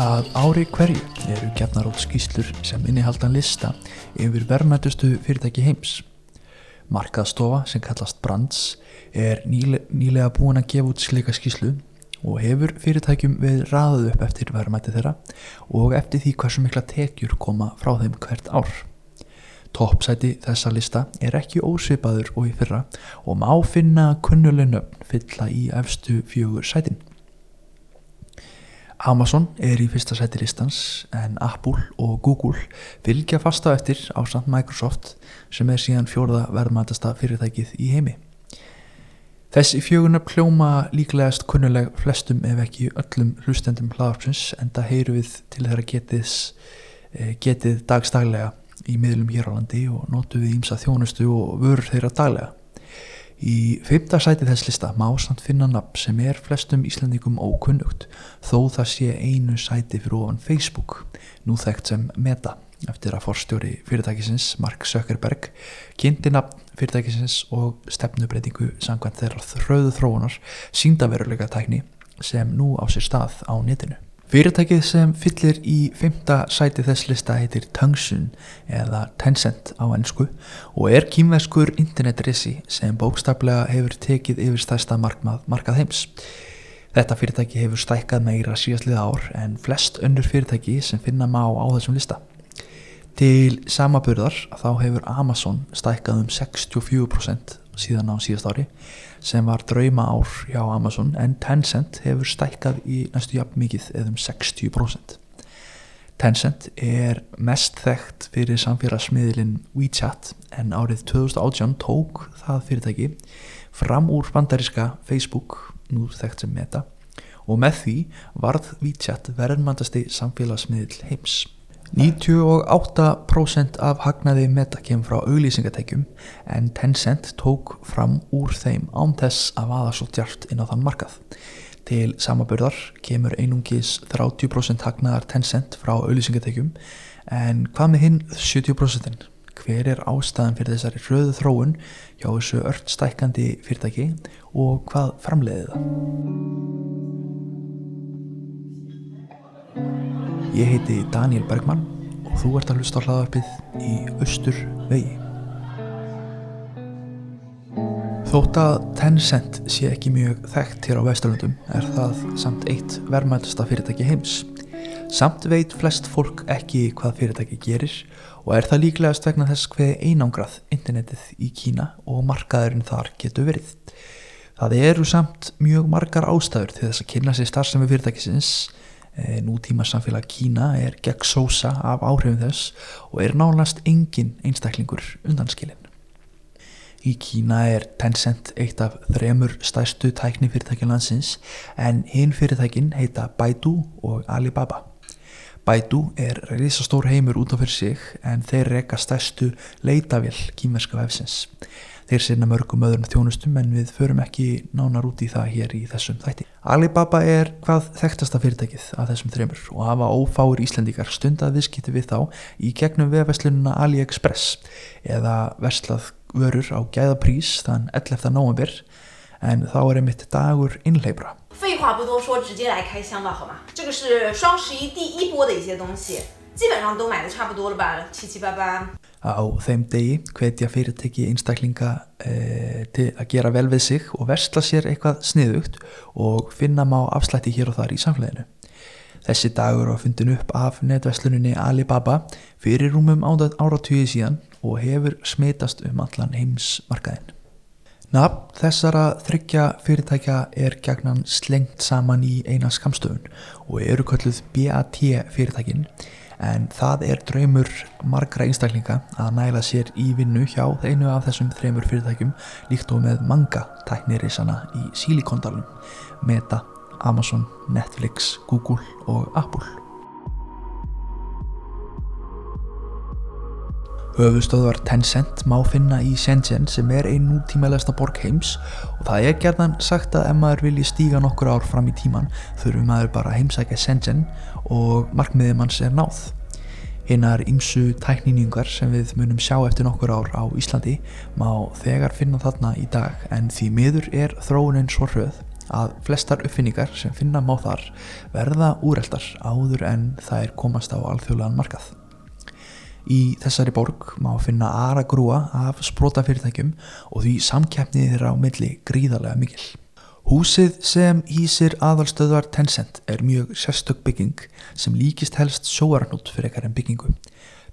Að ári hverju eru gefnar út skýslur sem innihaldan lista yfir verðmættustu fyrirtæki heims. Markaðstofa sem kallast Brands er nýle, nýlega búin að gefa út slika skýslu og hefur fyrirtækjum við raðað upp eftir verðmætti þeirra og eftir því hversu mikla tekjur koma frá þeim hvert ár. Toppsæti þessa lista er ekki ósvipaður og í fyrra og má finna kunnuleg nöfn fylla í efstu fjögur sætin. Amazon er í fyrsta sæti listans en Apple og Google fylgja fasta eftir á samt Microsoft sem er síðan fjórða verðmæntasta fyrirtækið í heimi. Þessi fjögurna pljóma líklegast kunnuleg flestum ef ekki öllum hlustendum hlaðarpsins en það heyru við til þeirra getiðs, getið dagstaglega í miðlum hér á landi og notu við ímsa þjónustu og vörur þeirra daglega. Í fymta sæti þess lista má samt finna nafn sem er flestum Íslandingum ókunnugt þó það sé einu sæti fyrir ofan Facebook, nú þekkt sem Meta eftir að forstjóri fyrirtækisins Mark Zuckerberg kynnti nafn fyrirtækisins og stefnubreitingu sangvænt þeirra þröðu þróunar síndaveruleika tækni sem nú á sér stað á netinu. Fyrirtækið sem fyllir í fymta sæti þess lista heitir Tungsun eða Tencent á ennsku og er kýmverskur internetrissi sem bókstaflega hefur tekið yfir stæsta markað heims. Þetta fyrirtæki hefur stækkað meira síðastlið ár en flest önnur fyrirtæki sem finna má á þessum lista. Til samaburðar þá hefur Amazon stækkað um 64% síðan á síðast ári sem var drauma ár hjá Amazon en Tencent hefur stækkað í næstu jafn mikið eða um 60%. Tencent er mest þekkt fyrir samfélagsmiðlinn WeChat en árið 2018 tók það fyrirtæki fram úr bandaríska Facebook, nú þekkt sem Meta og með því varð WeChat verðmandasti samfélagsmiðl heims. 98% af hagnaði Meta kemur frá auglýsingatækjum en Tencent tók fram úr þeim án þess að vaða svo djart inn á þann markað. Til samaburðar kemur einungis 30% hagnaðar Tencent frá auglýsingatækjum en hvað með hinn 70%? Hver er ástæðan fyrir þessari röðu þróun hjá þessu ört stækandi fyrirtæki og hvað framleiði það? Ég heiti Daniel Bergmann og þú ert að hlusta á hlaðarpið í Östur vegi. Þótt að Tencent sé ekki mjög þekkt hér á Vesturlundum er það samt eitt verðmæntasta fyrirtæki heims. Samt veit flest fólk ekki hvað fyrirtæki gerir og er það líklegast vegna þess hveði einangrað internetið í Kína og markaðurinn þar getur verið. Það eru samt mjög margar ástæður til þess að kynna sér starfsemi fyrirtækisins nútíma samfélag Kína er gegn sósa af áhrifum þess og er nálast engin einstaklingur undanskilin. Í Kína er Tencent eitt af þremur stærstu tækni fyrirtækjan landsins en hinn fyrirtækin heita Baidu og Alibaba. Baidu er risastór heimur út af fyrir sig en þeir reyka stærstu leitavél kýmerska vefsins. Þeir sinna mörgum öðrum þjónustum en við förum ekki nánar út í það hér í þessum þætti. Alibaba er hvað þekktasta fyrirtækið af þessum þreymur og hafa ófáir Íslendingar stundað viðskipti við þá í gegnum vefverslununa AliExpress eða verslað vörur á gæðaprís þann 11. november en þá er einmitt dagur innleipra. 废话不多说，直接来开箱吧，好吗？这个是双十一第一波的一些东西，基本上都买的差不多了吧，七七八八。 Á þeim degi hvetja fyrirtæki einstaklinga e, til að gera vel við sig og versla sér eitthvað sniðugt og finna má afslætti hér og þar í samfélaginu. Þessi dagur var fundin upp af netversluninni Alibaba fyrir rúmum áratugið síðan og hefur smitast um allan heimsmarkaðin. Nafn þessara þryggja fyrirtækja er gegnan slengt saman í eina skamstöfun og eru kölluð BAT fyrirtækin en það er draumur margra einstaklinga að næla sér í vinnu hjá einu af þessum þreymur fyrirtækjum líkt og með manga tæknirisana í Silikondalum, Meta, Amazon, Netflix, Google og Apple. Höfustöðvar Tencent má finna í Shenzhen sem er ein nútímalegsta borg heims og það er gerðan sagt að ef maður vilji stíga nokkur ár fram í tíman þurfum maður bara heimsækja Shenzhen og markmiðið manns er náð. Hinnar ymsu tækninningar sem við munum sjá eftir nokkur ár á Íslandi má þegar finna þarna í dag en því miður er þróunin svo hröð að flestar uppfinningar sem finna má þar verða úreldar áður en þær komast á alþjóðlegan markað. Í þessari borg má finna aðra grúa af sprótafyrirtækjum og því samkeppnið þeirra á milli gríðarlega mikil. Húsið sem hýsir aðalstöðvar Tencent er mjög sérstök bygging sem líkist helst sjóarnút fyrir ekkar en byggingu.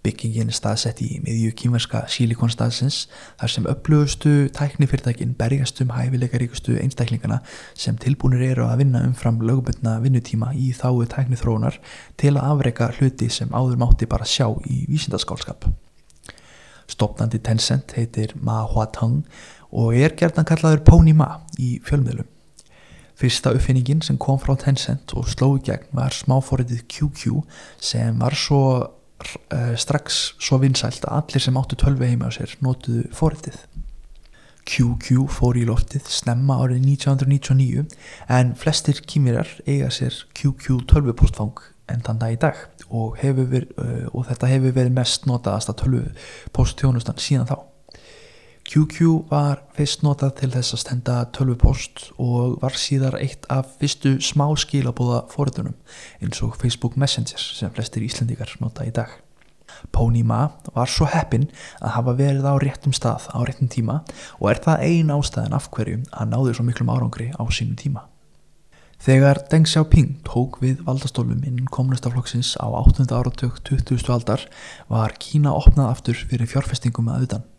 Byggingin er staðsett í miðju kýmverska sílikonstaðsins þar sem upplögustu tæknifyrirtækin berjast um hæfileikaríkustu einstæklingana sem tilbúinir eru að vinna umfram lögubundna vinnutíma í þáu tæknithróunar til að afreika hluti sem áður mátti bara sjá í vísindaskálskap. Stopnandi Tencent heitir Ma Huateng og er gerðan kallaður Pony Ma í fjölmiðlum. Fyrsta uppfinningin sem kom frá Tencent og sló í gegn var smáfóritið QQ sem var svo strax svo vinsælt að allir sem áttu tölvi heima á sér notuðu fóritið. QQ fór í loftið snemma árið 1999 en flestir kýmirar eiga sér QQ tölvupostfang en þann dag í dag og, verið, uh, og þetta hefur verið mest notaðast að tölvupostþjónustan síðan þá. QQ var fyrst notað til þess að stenda tölvupost og var síðar eitt af fyrstu smá skilabóða fóruðunum eins og Facebook Messenger sem flestir íslendikar nota í dag. Ponyma var svo heppin að hafa verið á réttum stað á réttum tíma og er það ein ástæðin af hverju að náðu svo miklum árangri á sínum tíma. Þegar Deng Xiaoping tók við valdastólum innan kommunistaflokksins á 8. áratök 20. aldar var Kína opnað aftur fyrir fjárfestingum að auðan.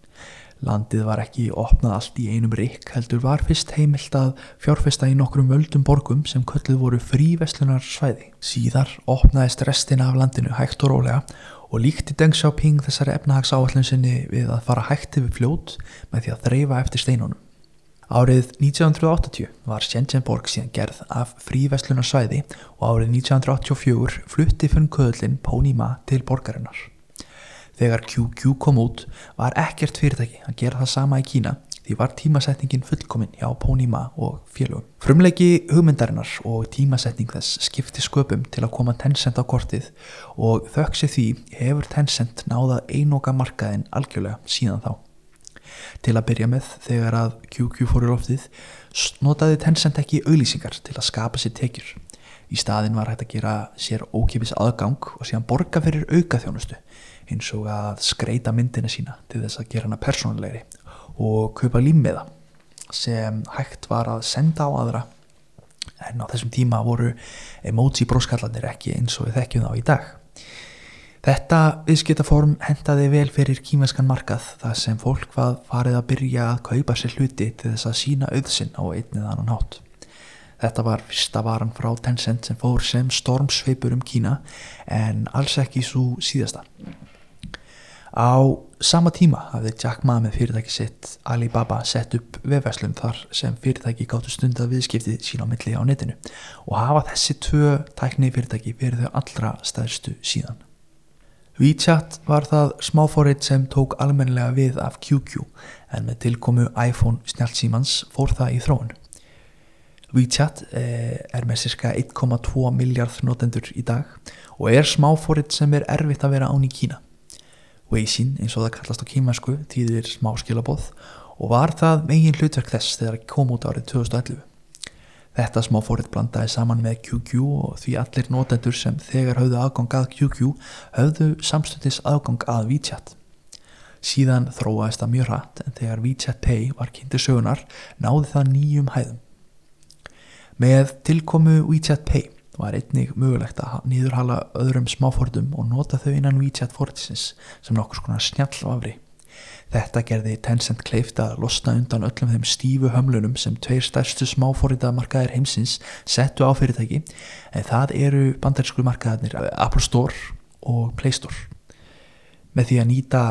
Landið var ekki opnað allt í einum rikk heldur var fyrst heimilt að fjárfesta í nokkrum völdum borgum sem kölluð voru fríverslunar svæði. Síðar opnaðist restina af landinu hægt og rólega og líkti Deng Xiaoping þessari efnahags áallin sinni við að fara hægt yfir fljót með því að þreyfa eftir steinunum. Árið 1980 var Shenzhenborg síðan gerð af fríverslunar svæði og árið 1984 flutti funn köðlinn Pónima til borgarinnar. Þegar QQ kom út var ekkert fyrirtæki að gera það sama í Kína því var tímasetningin fullkominn hjá Ponyma og félögum. Frumleiki hugmyndarinnar og tímasetning þess skipti sköpum til að koma Tencent á kortið og þöksi því hefur Tencent náða einoga markaðin algjörlega síðan þá. Til að byrja með þegar að QQ fór í loftið notaði Tencent ekki auðlýsingar til að skapa sér tekjur. Í staðin var hægt að gera sér ókipis aðgang og síðan borga fyrir auka þjónustu eins og að skreita myndina sína til þess að gera hana persónulegri og kaupa límmiða sem hægt var að senda á aðra en á þessum tíma voru emoji bróskallanir ekki eins og við þekkjum þá í dag. Þetta viðskiptaform hendaði vel fyrir kímeskan markað þar sem fólk var farið að byrja að kaupa sér hluti til þess að sína auðsinn á einnið annan hátt. Þetta var fyrsta varan frá Tencent sem fór sem stormsveipur um Kína en alls ekki svo síðasta. Á sama tíma hafði Jack Ma með fyrirtæki sitt Alibaba sett upp vefverslun þar sem fyrirtæki gáttu stund að viðskiptið sína á milli á netinu og hafa þessi tvö tækni fyrirtæki verið þau allra stæðstu síðan. WeChat var það smáfórið sem tók almenlega við af QQ en með tilkomu iPhone snjálfsímans fór það í þróun. WeChat eh, er með cirka 1,2 miljard notendur í dag og er smáfórið sem er erfitt að vera án í Kína. Weixin eins og það kallast á kímasku týðir smá skilaboð og var það megin hlutverk þess þegar það kom út árið 2011. Þetta smá fórið blandaði saman með QQ og því allir notendur sem þegar höfðu aðgang að QQ höfðu samstundis aðgang að WeChat. Síðan þróaðist það mjög rætt en þegar WeChat Pay var kynntu sögunar náði það nýjum hæðum. Með tilkomu WeChat Pay var einnig mögulegt að nýðurhala öðrum smáfórtum og nota þau innan WeChat fórtisins sem nokkur skona snjall afri. Þetta gerði Tencent kleift að losna undan öllum þeim stífu hömlunum sem tveir stærstu smáfórita markaðir heimsins settu á fyrirtæki en það eru bandarísku markaðarnir Apple Store og Play Store. Með því að nýta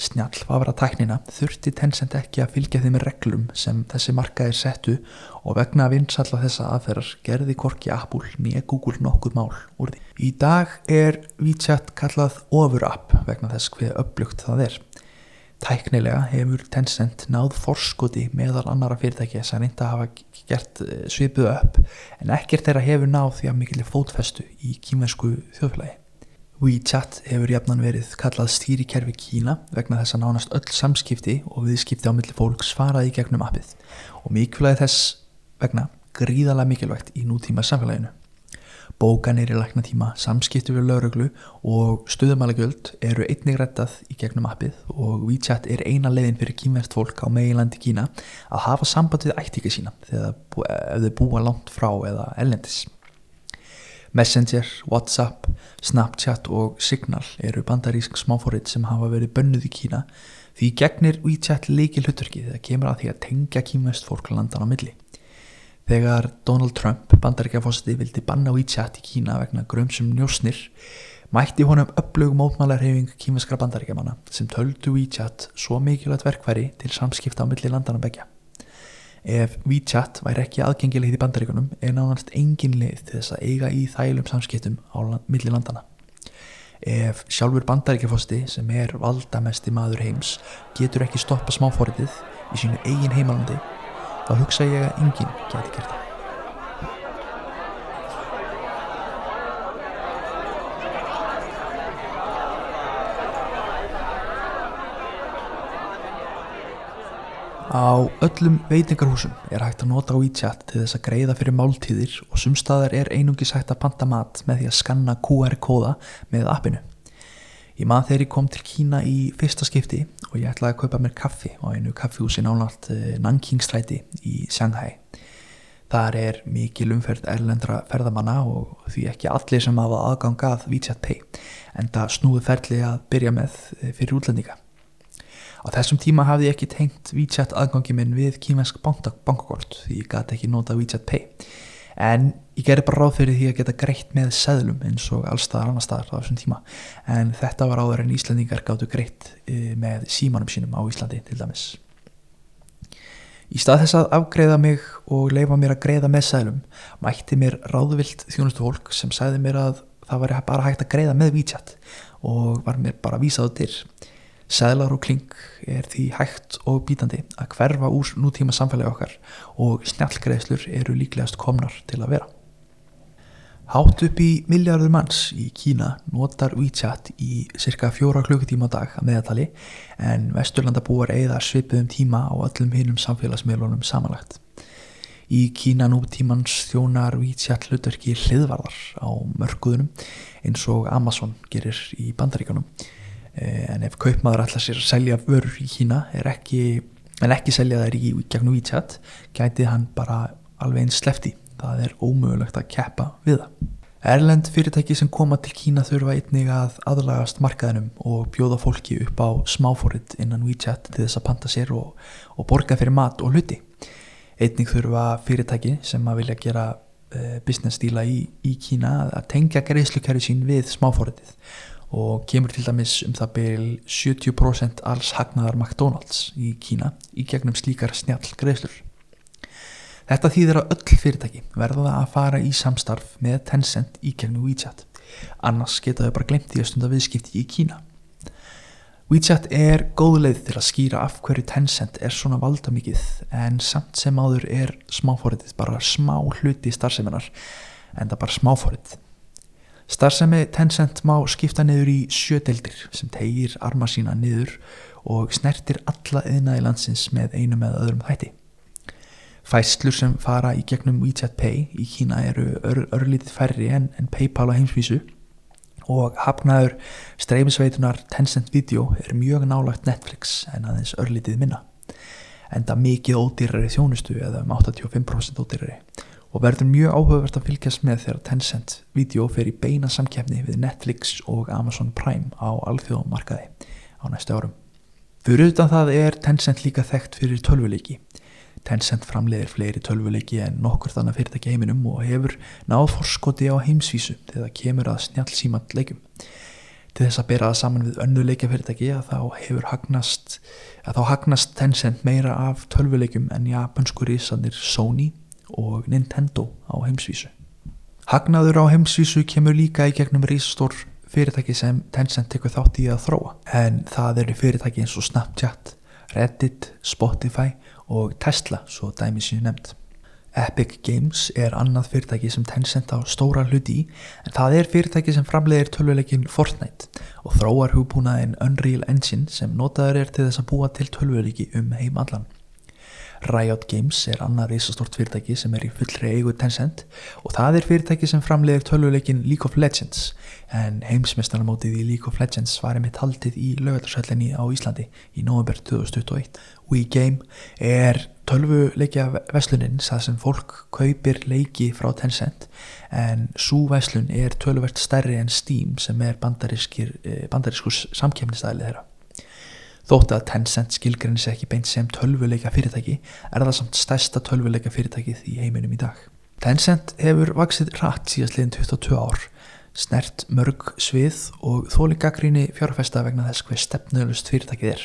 snjall vafra tæknina þurfti Tencent ekki að fylgja þeim reglum sem þessi markaðir settu og vegna vinsalla þessa aðferðar gerði korki Apple nýja Google nokkuð mál úr því. Í dag er WeChat kallað over app vegna þess hver upplugt það er. Tæknilega hefur Tencent náð forskoti meðal annara fyrirtæki sem reynda að hafa gert eh, svipuð upp en ekkert þeirra hefur náð því að mikilvæg fótfestu í kímensku þjóðfélagi. WeChat hefur jafnan verið kallað stýrikerfi Kína vegna þess að nánast öll samskipti og viðskipti á milli fólk svaraði gegnum appið og mikilvægi þess vegna gríðalega mikilvægt í nútíma samfélaginu. Bókanir í læknatíma, samskipti við lauruglu og stuðumælagjöld eru einnig rettað í gegnum appið og WeChat er eina leiðin fyrir kýmverst fólk á meginlandi Kína að hafa samband við ættíka sína þegar þau búa langt frá eða ellendis. Messenger, Whatsapp, Snapchat og Signal eru bandarísk smáfórið sem hafa verið bönnuð í Kína því gegnir WeChat leikil hlutverki þegar kemur að því að tengja kýmvest fólk landan á milli. Þegar Donald Trump, bandaríkjafósiti, vildi banna WeChat í Kína vegna grömsum njósnir, mætti honum upplögum mótmálarhefing kýmveskra bandaríkjamanna sem töldu WeChat svo mikilvægt verkværi til samskipta á milli landana begja. Ef WeChat væri ekki aðgengilegð í bandaríkunum er nánast engin leið til þess að eiga í þælum samskiptum á milli landana. Ef sjálfur bandaríkjafosti sem er valdamesti maður heims getur ekki stoppa smáfóritið í sínu eigin heimalandi þá hugsa ég að enginn geti gert það. Á öllum veitingarhúsum er hægt að nota WeChat til þess að greiða fyrir máltíðir og sumstaðar er einungis hægt að panta mat með því að skanna QR-kóða með appinu. Ég maður þegar ég kom til Kína í fyrsta skipti og ég ætlaði að kaupa mér kaffi á einu kaffihúsi nánalt Nankingstræti í Shanghai. Þar er mikil umferð erlendra ferðamanna og því ekki allir sem hafa aðgangað WeChat Pay en það snúði ferli að byrja með fyrir útlendinga. Á þessum tíma hafði ég ekki tengt WeChat aðgangi minn við kímensk bankakort því ég gæti ekki nota WeChat Pay. En ég gerði bara ráð fyrir því að geta greitt með seðlum eins og allstaðar annar staðar á þessum tíma. En þetta var áður en Íslandingar gáttu greitt með símanum sínum á Íslandi til dæmis. Í stað þess að afgreða mig og leifa mér að greiða með seðlum mætti mér ráðvilt þjónustu fólk sem sagði mér að það var bara hægt að greiða með WeChat og var mér bara vísað til Sæðlar og kling er því hægt og bítandi að hverfa úr nútíma samfélagi okkar og snjallgreðslur eru líklegast komnar til að vera. Hátt upp í miljardur manns í Kína notar WeChat í cirka fjóra klukkutíma á dag að meðatali en vesturlandabúar eigðar svipuðum tíma á öllum hinnum samfélagsmiðlunum samanlagt. Í Kína nútímans þjónar WeChat hlutverki hliðvarðar á mörguðunum eins og Amazon gerir í bandaríkanum en ef kaupmaður ætla sér að selja vörur í Kína ekki, en ekki selja þær í gegnum WeChat gæti hann bara alveg eins slefti það er ómögulegt að keppa við það. Erlend fyrirtæki sem koma til Kína þurfa einnig að aðlagast markaðinum og bjóða fólki upp á smáfórit innan WeChat til þess að panta sér og, og borga fyrir mat og hluti. Einnig þurfa fyrirtæki sem að vilja gera uh, business díla í, í Kína að tengja greiðslukerfi sín við smáfóritið og kemur til dæmis um það byrjil 70% alls hagnaðar McDonalds í Kína í gegnum slíkar snjall greiðslur. Þetta þýðir að öll fyrirtæki verða að fara í samstarf með Tencent í gegnum WeChat, annars geta þau bara glemt því að stunda viðskipti í Kína. WeChat er góð leið til að skýra af hverju Tencent er svona valda mikið en samt sem áður er smáfóritið bara smá hluti starfseminar en það bara smáfóritið. Starfsemi Tencent má skipta niður í sjödeldir sem tegir arma sína niður og snertir alla yðnaði landsins með einu með öðrum hætti. Fæslur sem fara í gegnum WeChat Pay í Kína eru ör, örlítið færri en, en PayPal á heimsvísu og hafnaður streymisveitunar Tencent Video er mjög nálagt Netflix en aðeins örlítið minna. Enda mikið ódýrari þjónustu eða um 85% ódýrari og verður mjög áhugavert að fylgjast með þegar Tencent Video fer í beina samkefni við Netflix og Amazon Prime á alþjóðumarkaði á næstu árum. Fyrir utan það er Tencent líka þekkt fyrir tölvuleiki. Tencent framleiðir fleiri tölvuleiki en nokkur þannig fyrirtæki heiminum og hefur náð forskoti á heimsvísu þegar kemur að snjall símant leikum. Til þess að bera það saman við önnu leikafyrirtæki að þá hefur hagnast, að þá hagnast Tencent meira af tölvuleikum en japansku risanir Sony og Nintendo á heimsvísu. Hagnaður á heimsvísu kemur líka í gegnum rísastór fyrirtæki sem Tencent tekur þátt í að þróa en það eru fyrirtæki eins og Snapchat, Reddit, Spotify og Tesla svo dæmi síðan nefnd. Epic Games er annað fyrirtæki sem Tencent á stóra hluti í en það er fyrirtæki sem framleiðir tölvuleikin Fortnite og þróar hugbúnaðin Unreal Engine sem notaður er til þess að búa til tölvuleiki um heimallan. Riot Games er annar reysastort fyrirtæki sem er í fullri eigu Tencent og það er fyrirtæki sem framleiðir tölvuleikin League of Legends. En heimsmestarnamótið í League of Legends var einmitt haldið í lögatarsöllinni á Íslandi í november 2021 og í game er tölvuleikja veslunin það sem fólk kaupir leiki frá Tencent en svo veslun er tölvuvert stærri en Steam sem er bandarískur samkemnistæli þeirra Þótt að Tencent skilgrinni sér ekki beint sem tölvuleika fyrirtæki er það samt stærsta tölvuleika fyrirtækið í heiminum í dag. Tencent hefur vaksið rætt síðast liðin 22 ár, snert mörg svið og þóli gaggríni fjárfesta vegna þess hver stefnöðlust fyrirtækið er.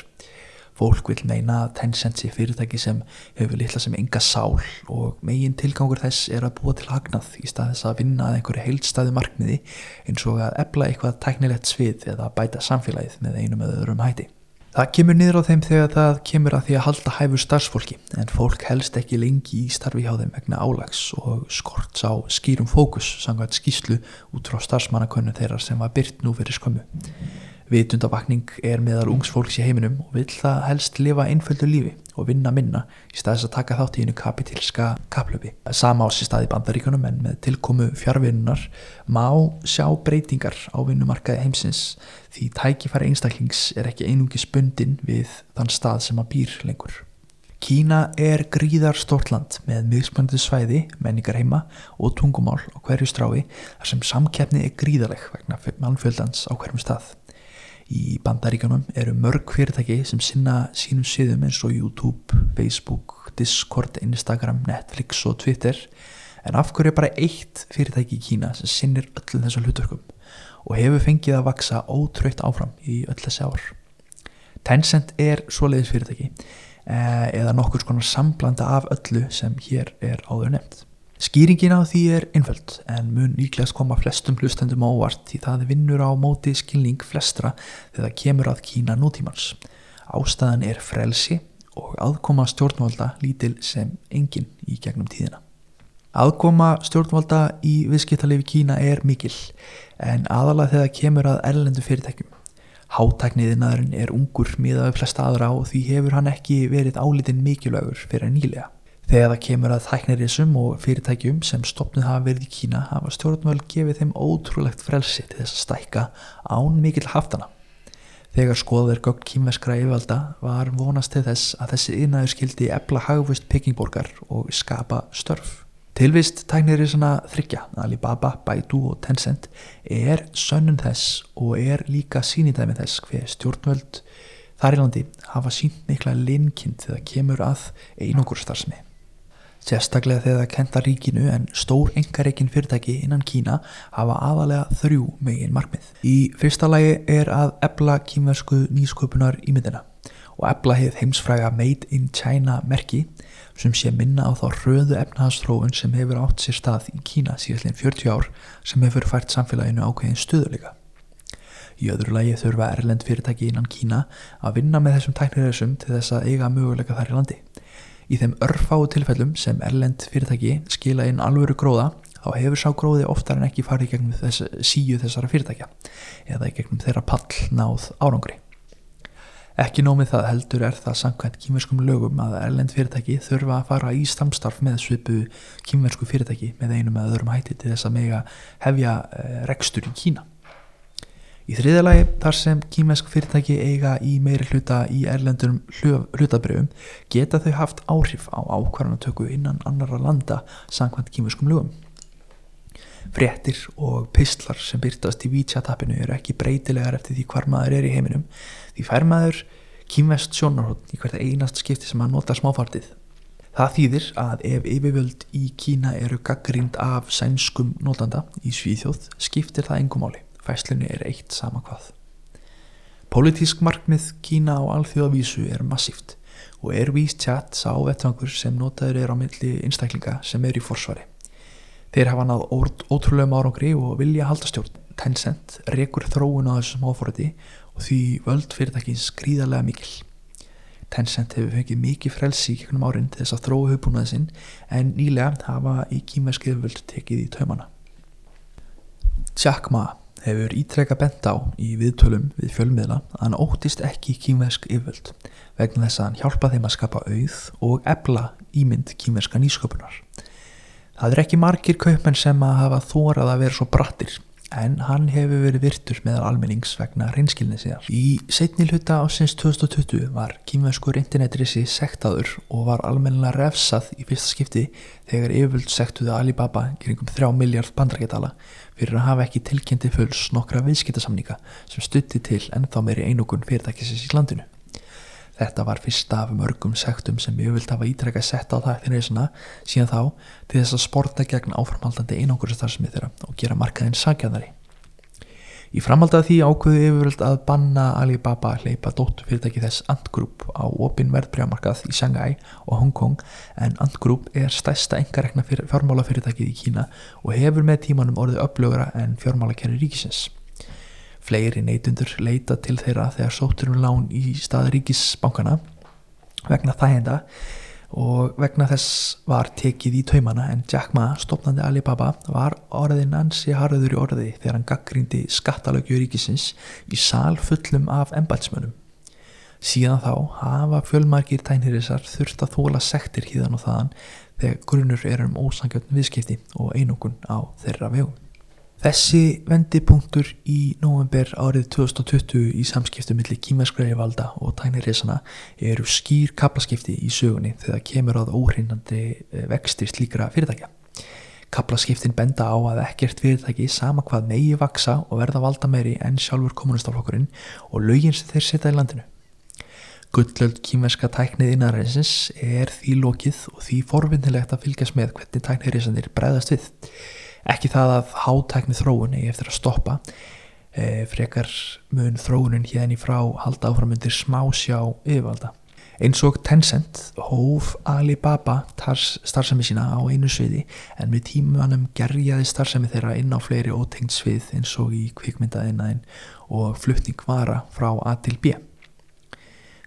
Fólk vil meina að Tencent sé fyrirtæki sem hefur litla sem enga sál og megin tilgangur þess er að búa til hagnað í stað þess að vinna að einhverju heildstæðu markmiði eins og að ebla eitthvað tæknilegt svið eða bæta samfélagið með einum eða öðrum hætti. Það kemur niður á þeim þegar það kemur að því að halda hæfur starfsfólki en fólk helst ekki lengi í starfi hjá þeim vegna álags og skorts á skýrum fókus sangvært skýslu út frá starfsmannakonnu þeirra sem var byrt nú fyrir skömmu. Vitundavakning er meðal ungs fólks í heiminum og vil það helst lifa einföldu lífi og vinna minna í staðis að taka þátt í einu kapitílska kaplöfi. Sama á sér staði bandaríkunum en með tilkomu fjárvinnunar má sjá breytingar á vinnumarkaði heimsins því tækifæri einstaklings er ekki einungi spundin við þann stað sem að býr lengur. Kína er gríðar stort land með miðspöndið svæði, menningar heima og tungumál á hverju strái þar sem samkeppni er gríðaleg vegna mannfjöldans á hverjum stað. Í bandaríkanum eru mörg fyrirtæki sem sinna sínum síðum eins og YouTube, Facebook, Discord, Instagram, Netflix og Twitter en af hverju er bara eitt fyrirtæki í Kína sem sinnir öllum þessum hlutverkum og hefur fengið að vaksa ótröytt áfram í öll þessi ár. Tencent er svoleiðis fyrirtæki eh, eða nokkur skonar samblanda af öllu sem hér er áður nefnt. Skýringin á því er einföld en mun líklegast koma flestum hlustendum ávart því það vinnur á móti skilning flestra þegar það kemur að Kína nútímans. Ástæðan er frelsi og aðkoma stjórnvalda lítil sem engin í gegnum tíðina. Aðkoma stjórnvalda í viðskiptalifi Kína er mikil en aðalega þegar kemur að erlendu fyrirtækjum. Hátækniðinaðurinn er ungur miðað við flesta aðra og því hefur hann ekki verið álitinn mikilvægur fyrir nýlega. Þegar það kemur að þæknirisum og fyrirtækjum sem stopnud hafa verið í Kína hafa stjórnvöld gefið þeim ótrúlegt frelsi til þess að stækka án mikill haftana. Þegar skoður gögn kýmveskra yfirvalda var vonast til þess að þessi ynaður skildi ebla hagvust pekingborgar og skapa störf. Tilvist tæknirisana þryggja, Alibaba, Baidu og Tencent er sönnun þess og er líka sínitæmi þess hver stjórnvöld þar í landi hafa sínt mikla linkind þegar kemur að einungur starfsmi. Sérstaklega þegar það kenta ríkinu en stór engareikin fyrirtæki innan Kína hafa aðalega þrjú megin markmið. Í fyrsta lagi er að ebla kýmversku nýsköpunar í myndina og ebla hefð heimsfræga Made in China merki sem sé minna á þá röðu efnahastróun sem hefur átt sér stað í Kína síðan 40 ár sem hefur fært samfélaginu ákveðin stuðuleika. Í öðru lagi þurfa erlend fyrirtæki innan Kína að vinna með þessum tækniræðsum til þess að eiga möguleika þar í landi. Í þeim örfáu tilfellum sem erlend fyrirtæki skila inn alvöru gróða þá hefur sá gróði oftar en ekki farið gegnum þess, síu þessara fyrirtækja eða gegnum þeirra pall náð árangri. Ekki nómið það heldur er það samkvæmt kýmverskum lögum að erlend fyrirtæki þurfa að fara í samstarf með svipu kýmversku fyrirtæki með einum eða öðrum hætti til þess að mega hefja eh, rekstur í Kína. Í þriðalagi þar sem kýmessk fyrirtæki eiga í meiri hluta í erlendurum hlutabröfum geta þau haft áhrif á ákvarðanatöku innan annara landa samkvæmt kýmeskum lögum. Frettir og pistlar sem byrtast í WeChat-appinu eru ekki breytilegar eftir því hvar maður er í heiminum því fær maður kýmvest sjónarhótt í hvert einast skipti sem maður notar smáfartið. Það þýðir að ef yfirvöld í Kína eru gaggrind af sænskum notanda í Svíþjóð skiptir það engum áli fæslunni er eitt sama hvað. Politísk markmið Kína á alþjóðavísu er massíft og er WeChat sá vettvangur sem notaður er á milli einstaklinga sem er í forsvari. Þeir hafa náð ótrúlega árangri og vilja halda stjórn. Tencent rekur þróun á þessum áforði og því völd fyrirtækins gríðarlega mikil. Tencent hefur fengið mikið frelsi í gegnum árin til þess að þróu höfbúnaði sinn en nýlega hafa í kýmeskið völd tekið í taumana. Jack Ma hefur ítrekka bent á í viðtölum við fjölmiðla að hann óttist ekki kýmversk yfirvöld vegna þess að hann hjálpa þeim að skapa auð og ebla ímynd kýmverska nýsköpunar. Það er ekki margir kaupmenn sem að hafa þórað að vera svo brattir en hann hefur verið virtur meðal almennings vegna reynskilni síðar. Í setni hluta ásins 2020 var kýmverskur internetrissi sektaður og var almennilega refsað í fyrsta skipti þegar yfirvöld sektuðu Alibaba kringum 3 miljard bandrækjadala fyrir að hafa ekki tilkynnti fulls nokkra viðskiptasamninga sem stutti til ennþá meiri einokun fyrirtækisins í landinu. Þetta var fyrsta af mörgum sektum sem ég vilt hafa ítrekka sett á það þinn reysuna síðan þá til þess að sporta gegn áframhaldandi einanguristarfsmið þeirra og gera markaðinn sagjaðari. Í framhaldað því ákveðu yfirvöld að banna Alibaba hleypa dóttu fyrirtæki þess Ant Group á opin verðbrjámarkað í Shanghai og Hong Kong en Ant Group er stæsta engarekna fjármálafyrirtækið í Kína og hefur með tímanum orðið upplögra en fjármálakerri ríkisins. Fleiri neytundur leita til þeirra þegar sótturum lán í staðaríkisbankana vegna þægenda og vegna þess var tekið í taumana en Jack Ma, stopnandi Alibaba, var orðin ansi harður í orði þegar hann gaggrindi skattalögju ríkisins í sal fullum af embætsmönum. Síðan þá hafa fjölmarkir tænhirisar þurft að þóla sektir híðan og þaðan þegar grunur er um ósangjöfn viðskipti og einokun á þeirra vegum. Þessi vendipunktur í november árið 2020 í samskiptu millir kýmverskræði valda og tænirresana eru skýr kaplaskipti í sögunni þegar kemur áð óhreinandi eh, vextir slíkra fyrirtækja. Kaplaskiptin benda á að ekkert fyrirtæki sama hvað megi vaksa og verða valda meiri enn sjálfur kommunistaflokkurinn og lögin sem þeir setja í landinu. Gullöld kýmverska tæknið innanræðisins er því lokið og því forvinnilegt að fylgjast með hvernig tæknirresanir bregðast við ekki það að hátækni þróun eigi eftir að stoppa e, frekar mun þróunin hérna í frá halda áframundir smá sjá yfirvalda. Eins og Tencent hóf Alibaba starfsemi sína á einu sviði en með tímanum gerjaði starfsemi þeirra inn á fleiri ótengt svið eins og í kvikmyndaðinnaðin og flutning vara frá A til B.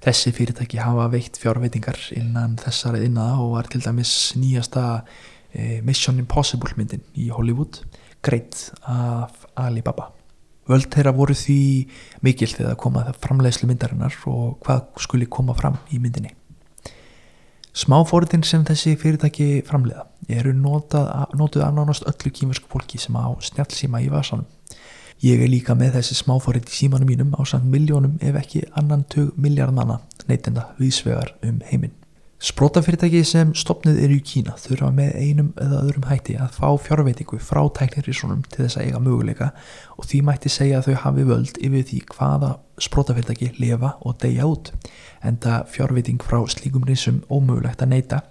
Þessi fyrirtæki hafa veitt fjárveitingar innan þessari innaða og var til dæmis nýjasta Mission Impossible myndin í Hollywood greitt af Alibaba. Völd þeirra voru því mikil þegar komað framleiðslu myndarinnar og hvað skuli koma fram í myndinni. Smáfóriðin sem þessi fyrirtæki framleiða eru notað, notuð af nánast öllu kýmursku fólki sem á snjálfsíma í vasanum. Ég er líka með þessi smáfórið í símanum mínum á samt miljónum ef ekki annan tög miljard manna neytenda viðsvegar um heiminn Sprótafyrirtæki sem stopnið eru í Kína þurfa með einum eða öðrum hætti að fá fjárveitingu frá tæknirísunum til þess að eiga möguleika og því mætti segja að þau hafi völd yfir því hvaða sprótafyrirtæki lefa og deyja út en það fjárveiting frá slíkum rísum ómögulegt að neyta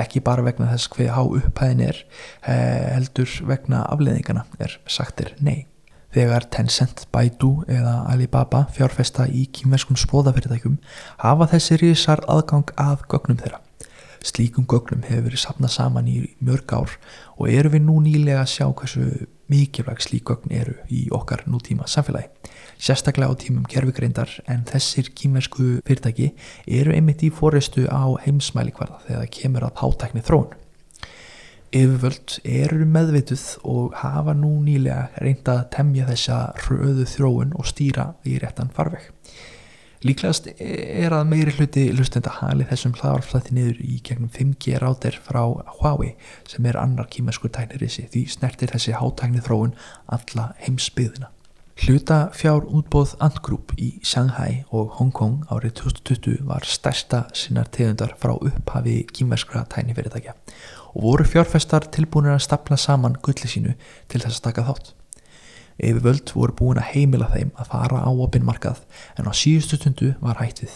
ekki bara vegna þess hver há upphæðin er eh, heldur vegna afleðingana er sagtir nei. Þegar Tencent, Baidu eða Alibaba fjárfesta í kýmverskum spóðafyrirtækjum hafa þessi rísar aðgang að gögnum þeirra. Slíkum gögnum hefur verið sapnað saman í mörg ár og eru við nú nýlega að sjá hversu mikilvæg slík gögn eru í okkar nútíma samfélagi. Sérstaklega á tímum kerfigreindar en þessir kýmversku fyrirtæki eru einmitt í fóristu á heimsmælikvarða þegar kemur að hátækni þróun yfirvöld eru meðvituð og hafa nú nýlega reynda að temja þessa hröðu þróun og stýra í réttan farveg. Líklegast er að meiri hluti hlustenda hali þessum hlaðarflætti niður í gegnum 5G rátir frá Huawei sem er annar kýmerskur tæknirissi því snertir þessi hátækni þróun alla heimsbyðina. Hluta fjár útbóð Ant Group í Shanghai og Hong Kong árið 2020 var stærsta sinnar tegundar frá upphafi kýmerskra tæknifyrirtækja og voru fjárfestar tilbúinir að stapla saman gulli sínu til þess að taka þátt. Yfirvöld voru búin að heimila þeim að fara á opinmarkað en á síðustu stundu var hættið.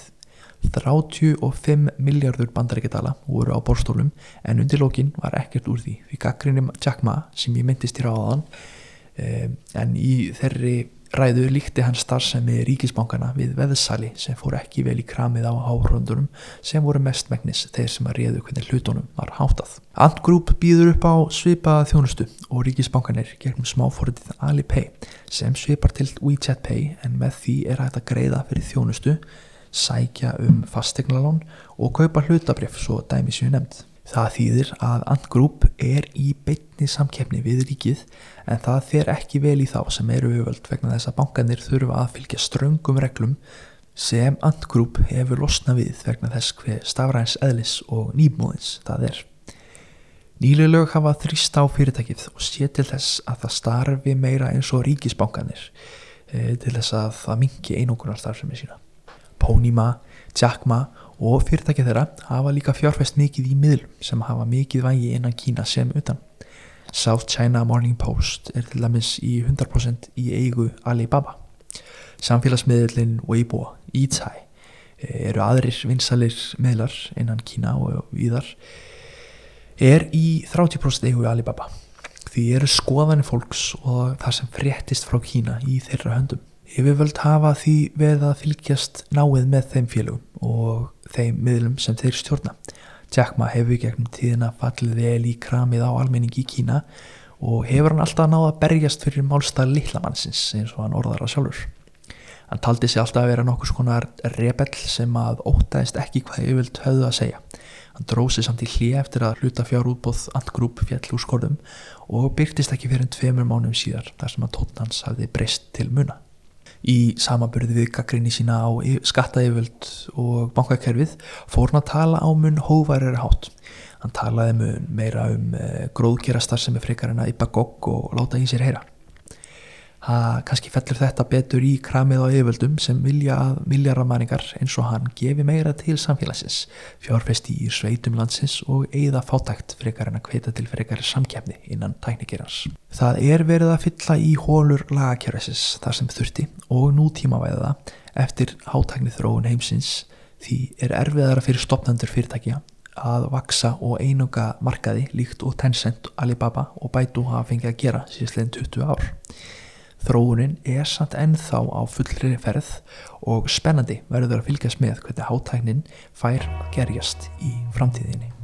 35 miljardur bandaríkjadala voru á borstólum en undir lókin var ekkert úr því því gaggrinni Jack Ma sem ég myndist í ráðan eh, en í þeirri ræðu líkti hann starfsemi ríkisbankana við veðsali sem fór ekki vel í kramið á áhröndunum sem voru mestmægnis þeir sem að réðu hvernig hlutunum var hátað. Ant Group býður upp á svipaða þjónustu og ríkisbankanir gegnum smáfóritið Alipay sem svipar til WeChat Pay en með því er hægt að greiða fyrir þjónustu, sækja um fastegnalón og kaupa hlutabrif svo dæmi séu nefnd. Það þýðir að Ant Group er í beitni samkeppni við ríkið en það fer ekki vel í þá sem eru auðvöld vegna þess að bankanir þurfa að fylgja ströngum reglum sem Ant Group hefur losna við vegna þess hver stafræns eðlis og nýmóðins það er. Nýlega lög hafa þrýst á fyrirtækið og sé til þess að það starfi meira eins og ríkisbankanir e, til þess að það mingi einókunar starfsemi sína. Ponyma, Jack Ma og fyrirtækið þeirra hafa líka fjárfæst mikið í miðlum sem hafa mikið vægi innan Kína sem utan. South China Morning Post er til dæmis í 100% í eigu Alibaba. Samfélagsmiðlinn Weibo, Itai eru aðrir vinsalir miðlar innan Kína og viðar er í 30% eigu Alibaba. Því eru skoðanir fólks og það sem fréttist frá Kína í þeirra höndum. Yfirvöld hafa því veð að fylgjast náið með þeim félögum og þeim miðlum sem þeir stjórna. Jack Ma hefur gegnum tíðina fallið vel í kramið á almenningi í Kína og hefur hann alltaf náða að berjast fyrir málstað litlamannsins eins og hann orðar að sjálfur. Hann taldi sig alltaf að vera nokkuð svona rebell sem að ótaðist ekki hvað yfirvöld höfðu að segja. Hann dróði samt í hlið eftir að hluta fjárútbóð Antgrúp fjall úr skorðum og byrtist ekki fyrir tveimur mánum síðar þar sem að tóttnans hafði breyst til muna. Í samaburði við gaggrinni sína á skattaeyföld og bankakerfið fór hann að tala á mun hóvarari hátt. Hann talaði mun meira um eh, gróðgerastar sem er frekar en að yppa gogg og láta í sér heyra að kannski fellur þetta betur í kramið á yfirvöldum sem vilja að miljaramaringar eins og hann gefi meira til samfélagsins, fjárfesti í sveitum landsins og eigða fátækt frekar en að kveita til frekar samkjæfni innan tæknikerans. Það er verið að fylla í hólur lagakjörðisins þar sem þurfti og nútímavæða eftir hátækni þróun heimsins því er erfiðara fyrir stopnandur fyrirtækja að vaksa og einunga markaði líkt og Tencent, Alibaba og Baidu hafa fengið að gera síðastlegin 20 ár. Þróunin er samt ennþá á fullri ferð og spennandi verður að fylgjast með hvernig hátæknin fær að gerjast í framtíðinni.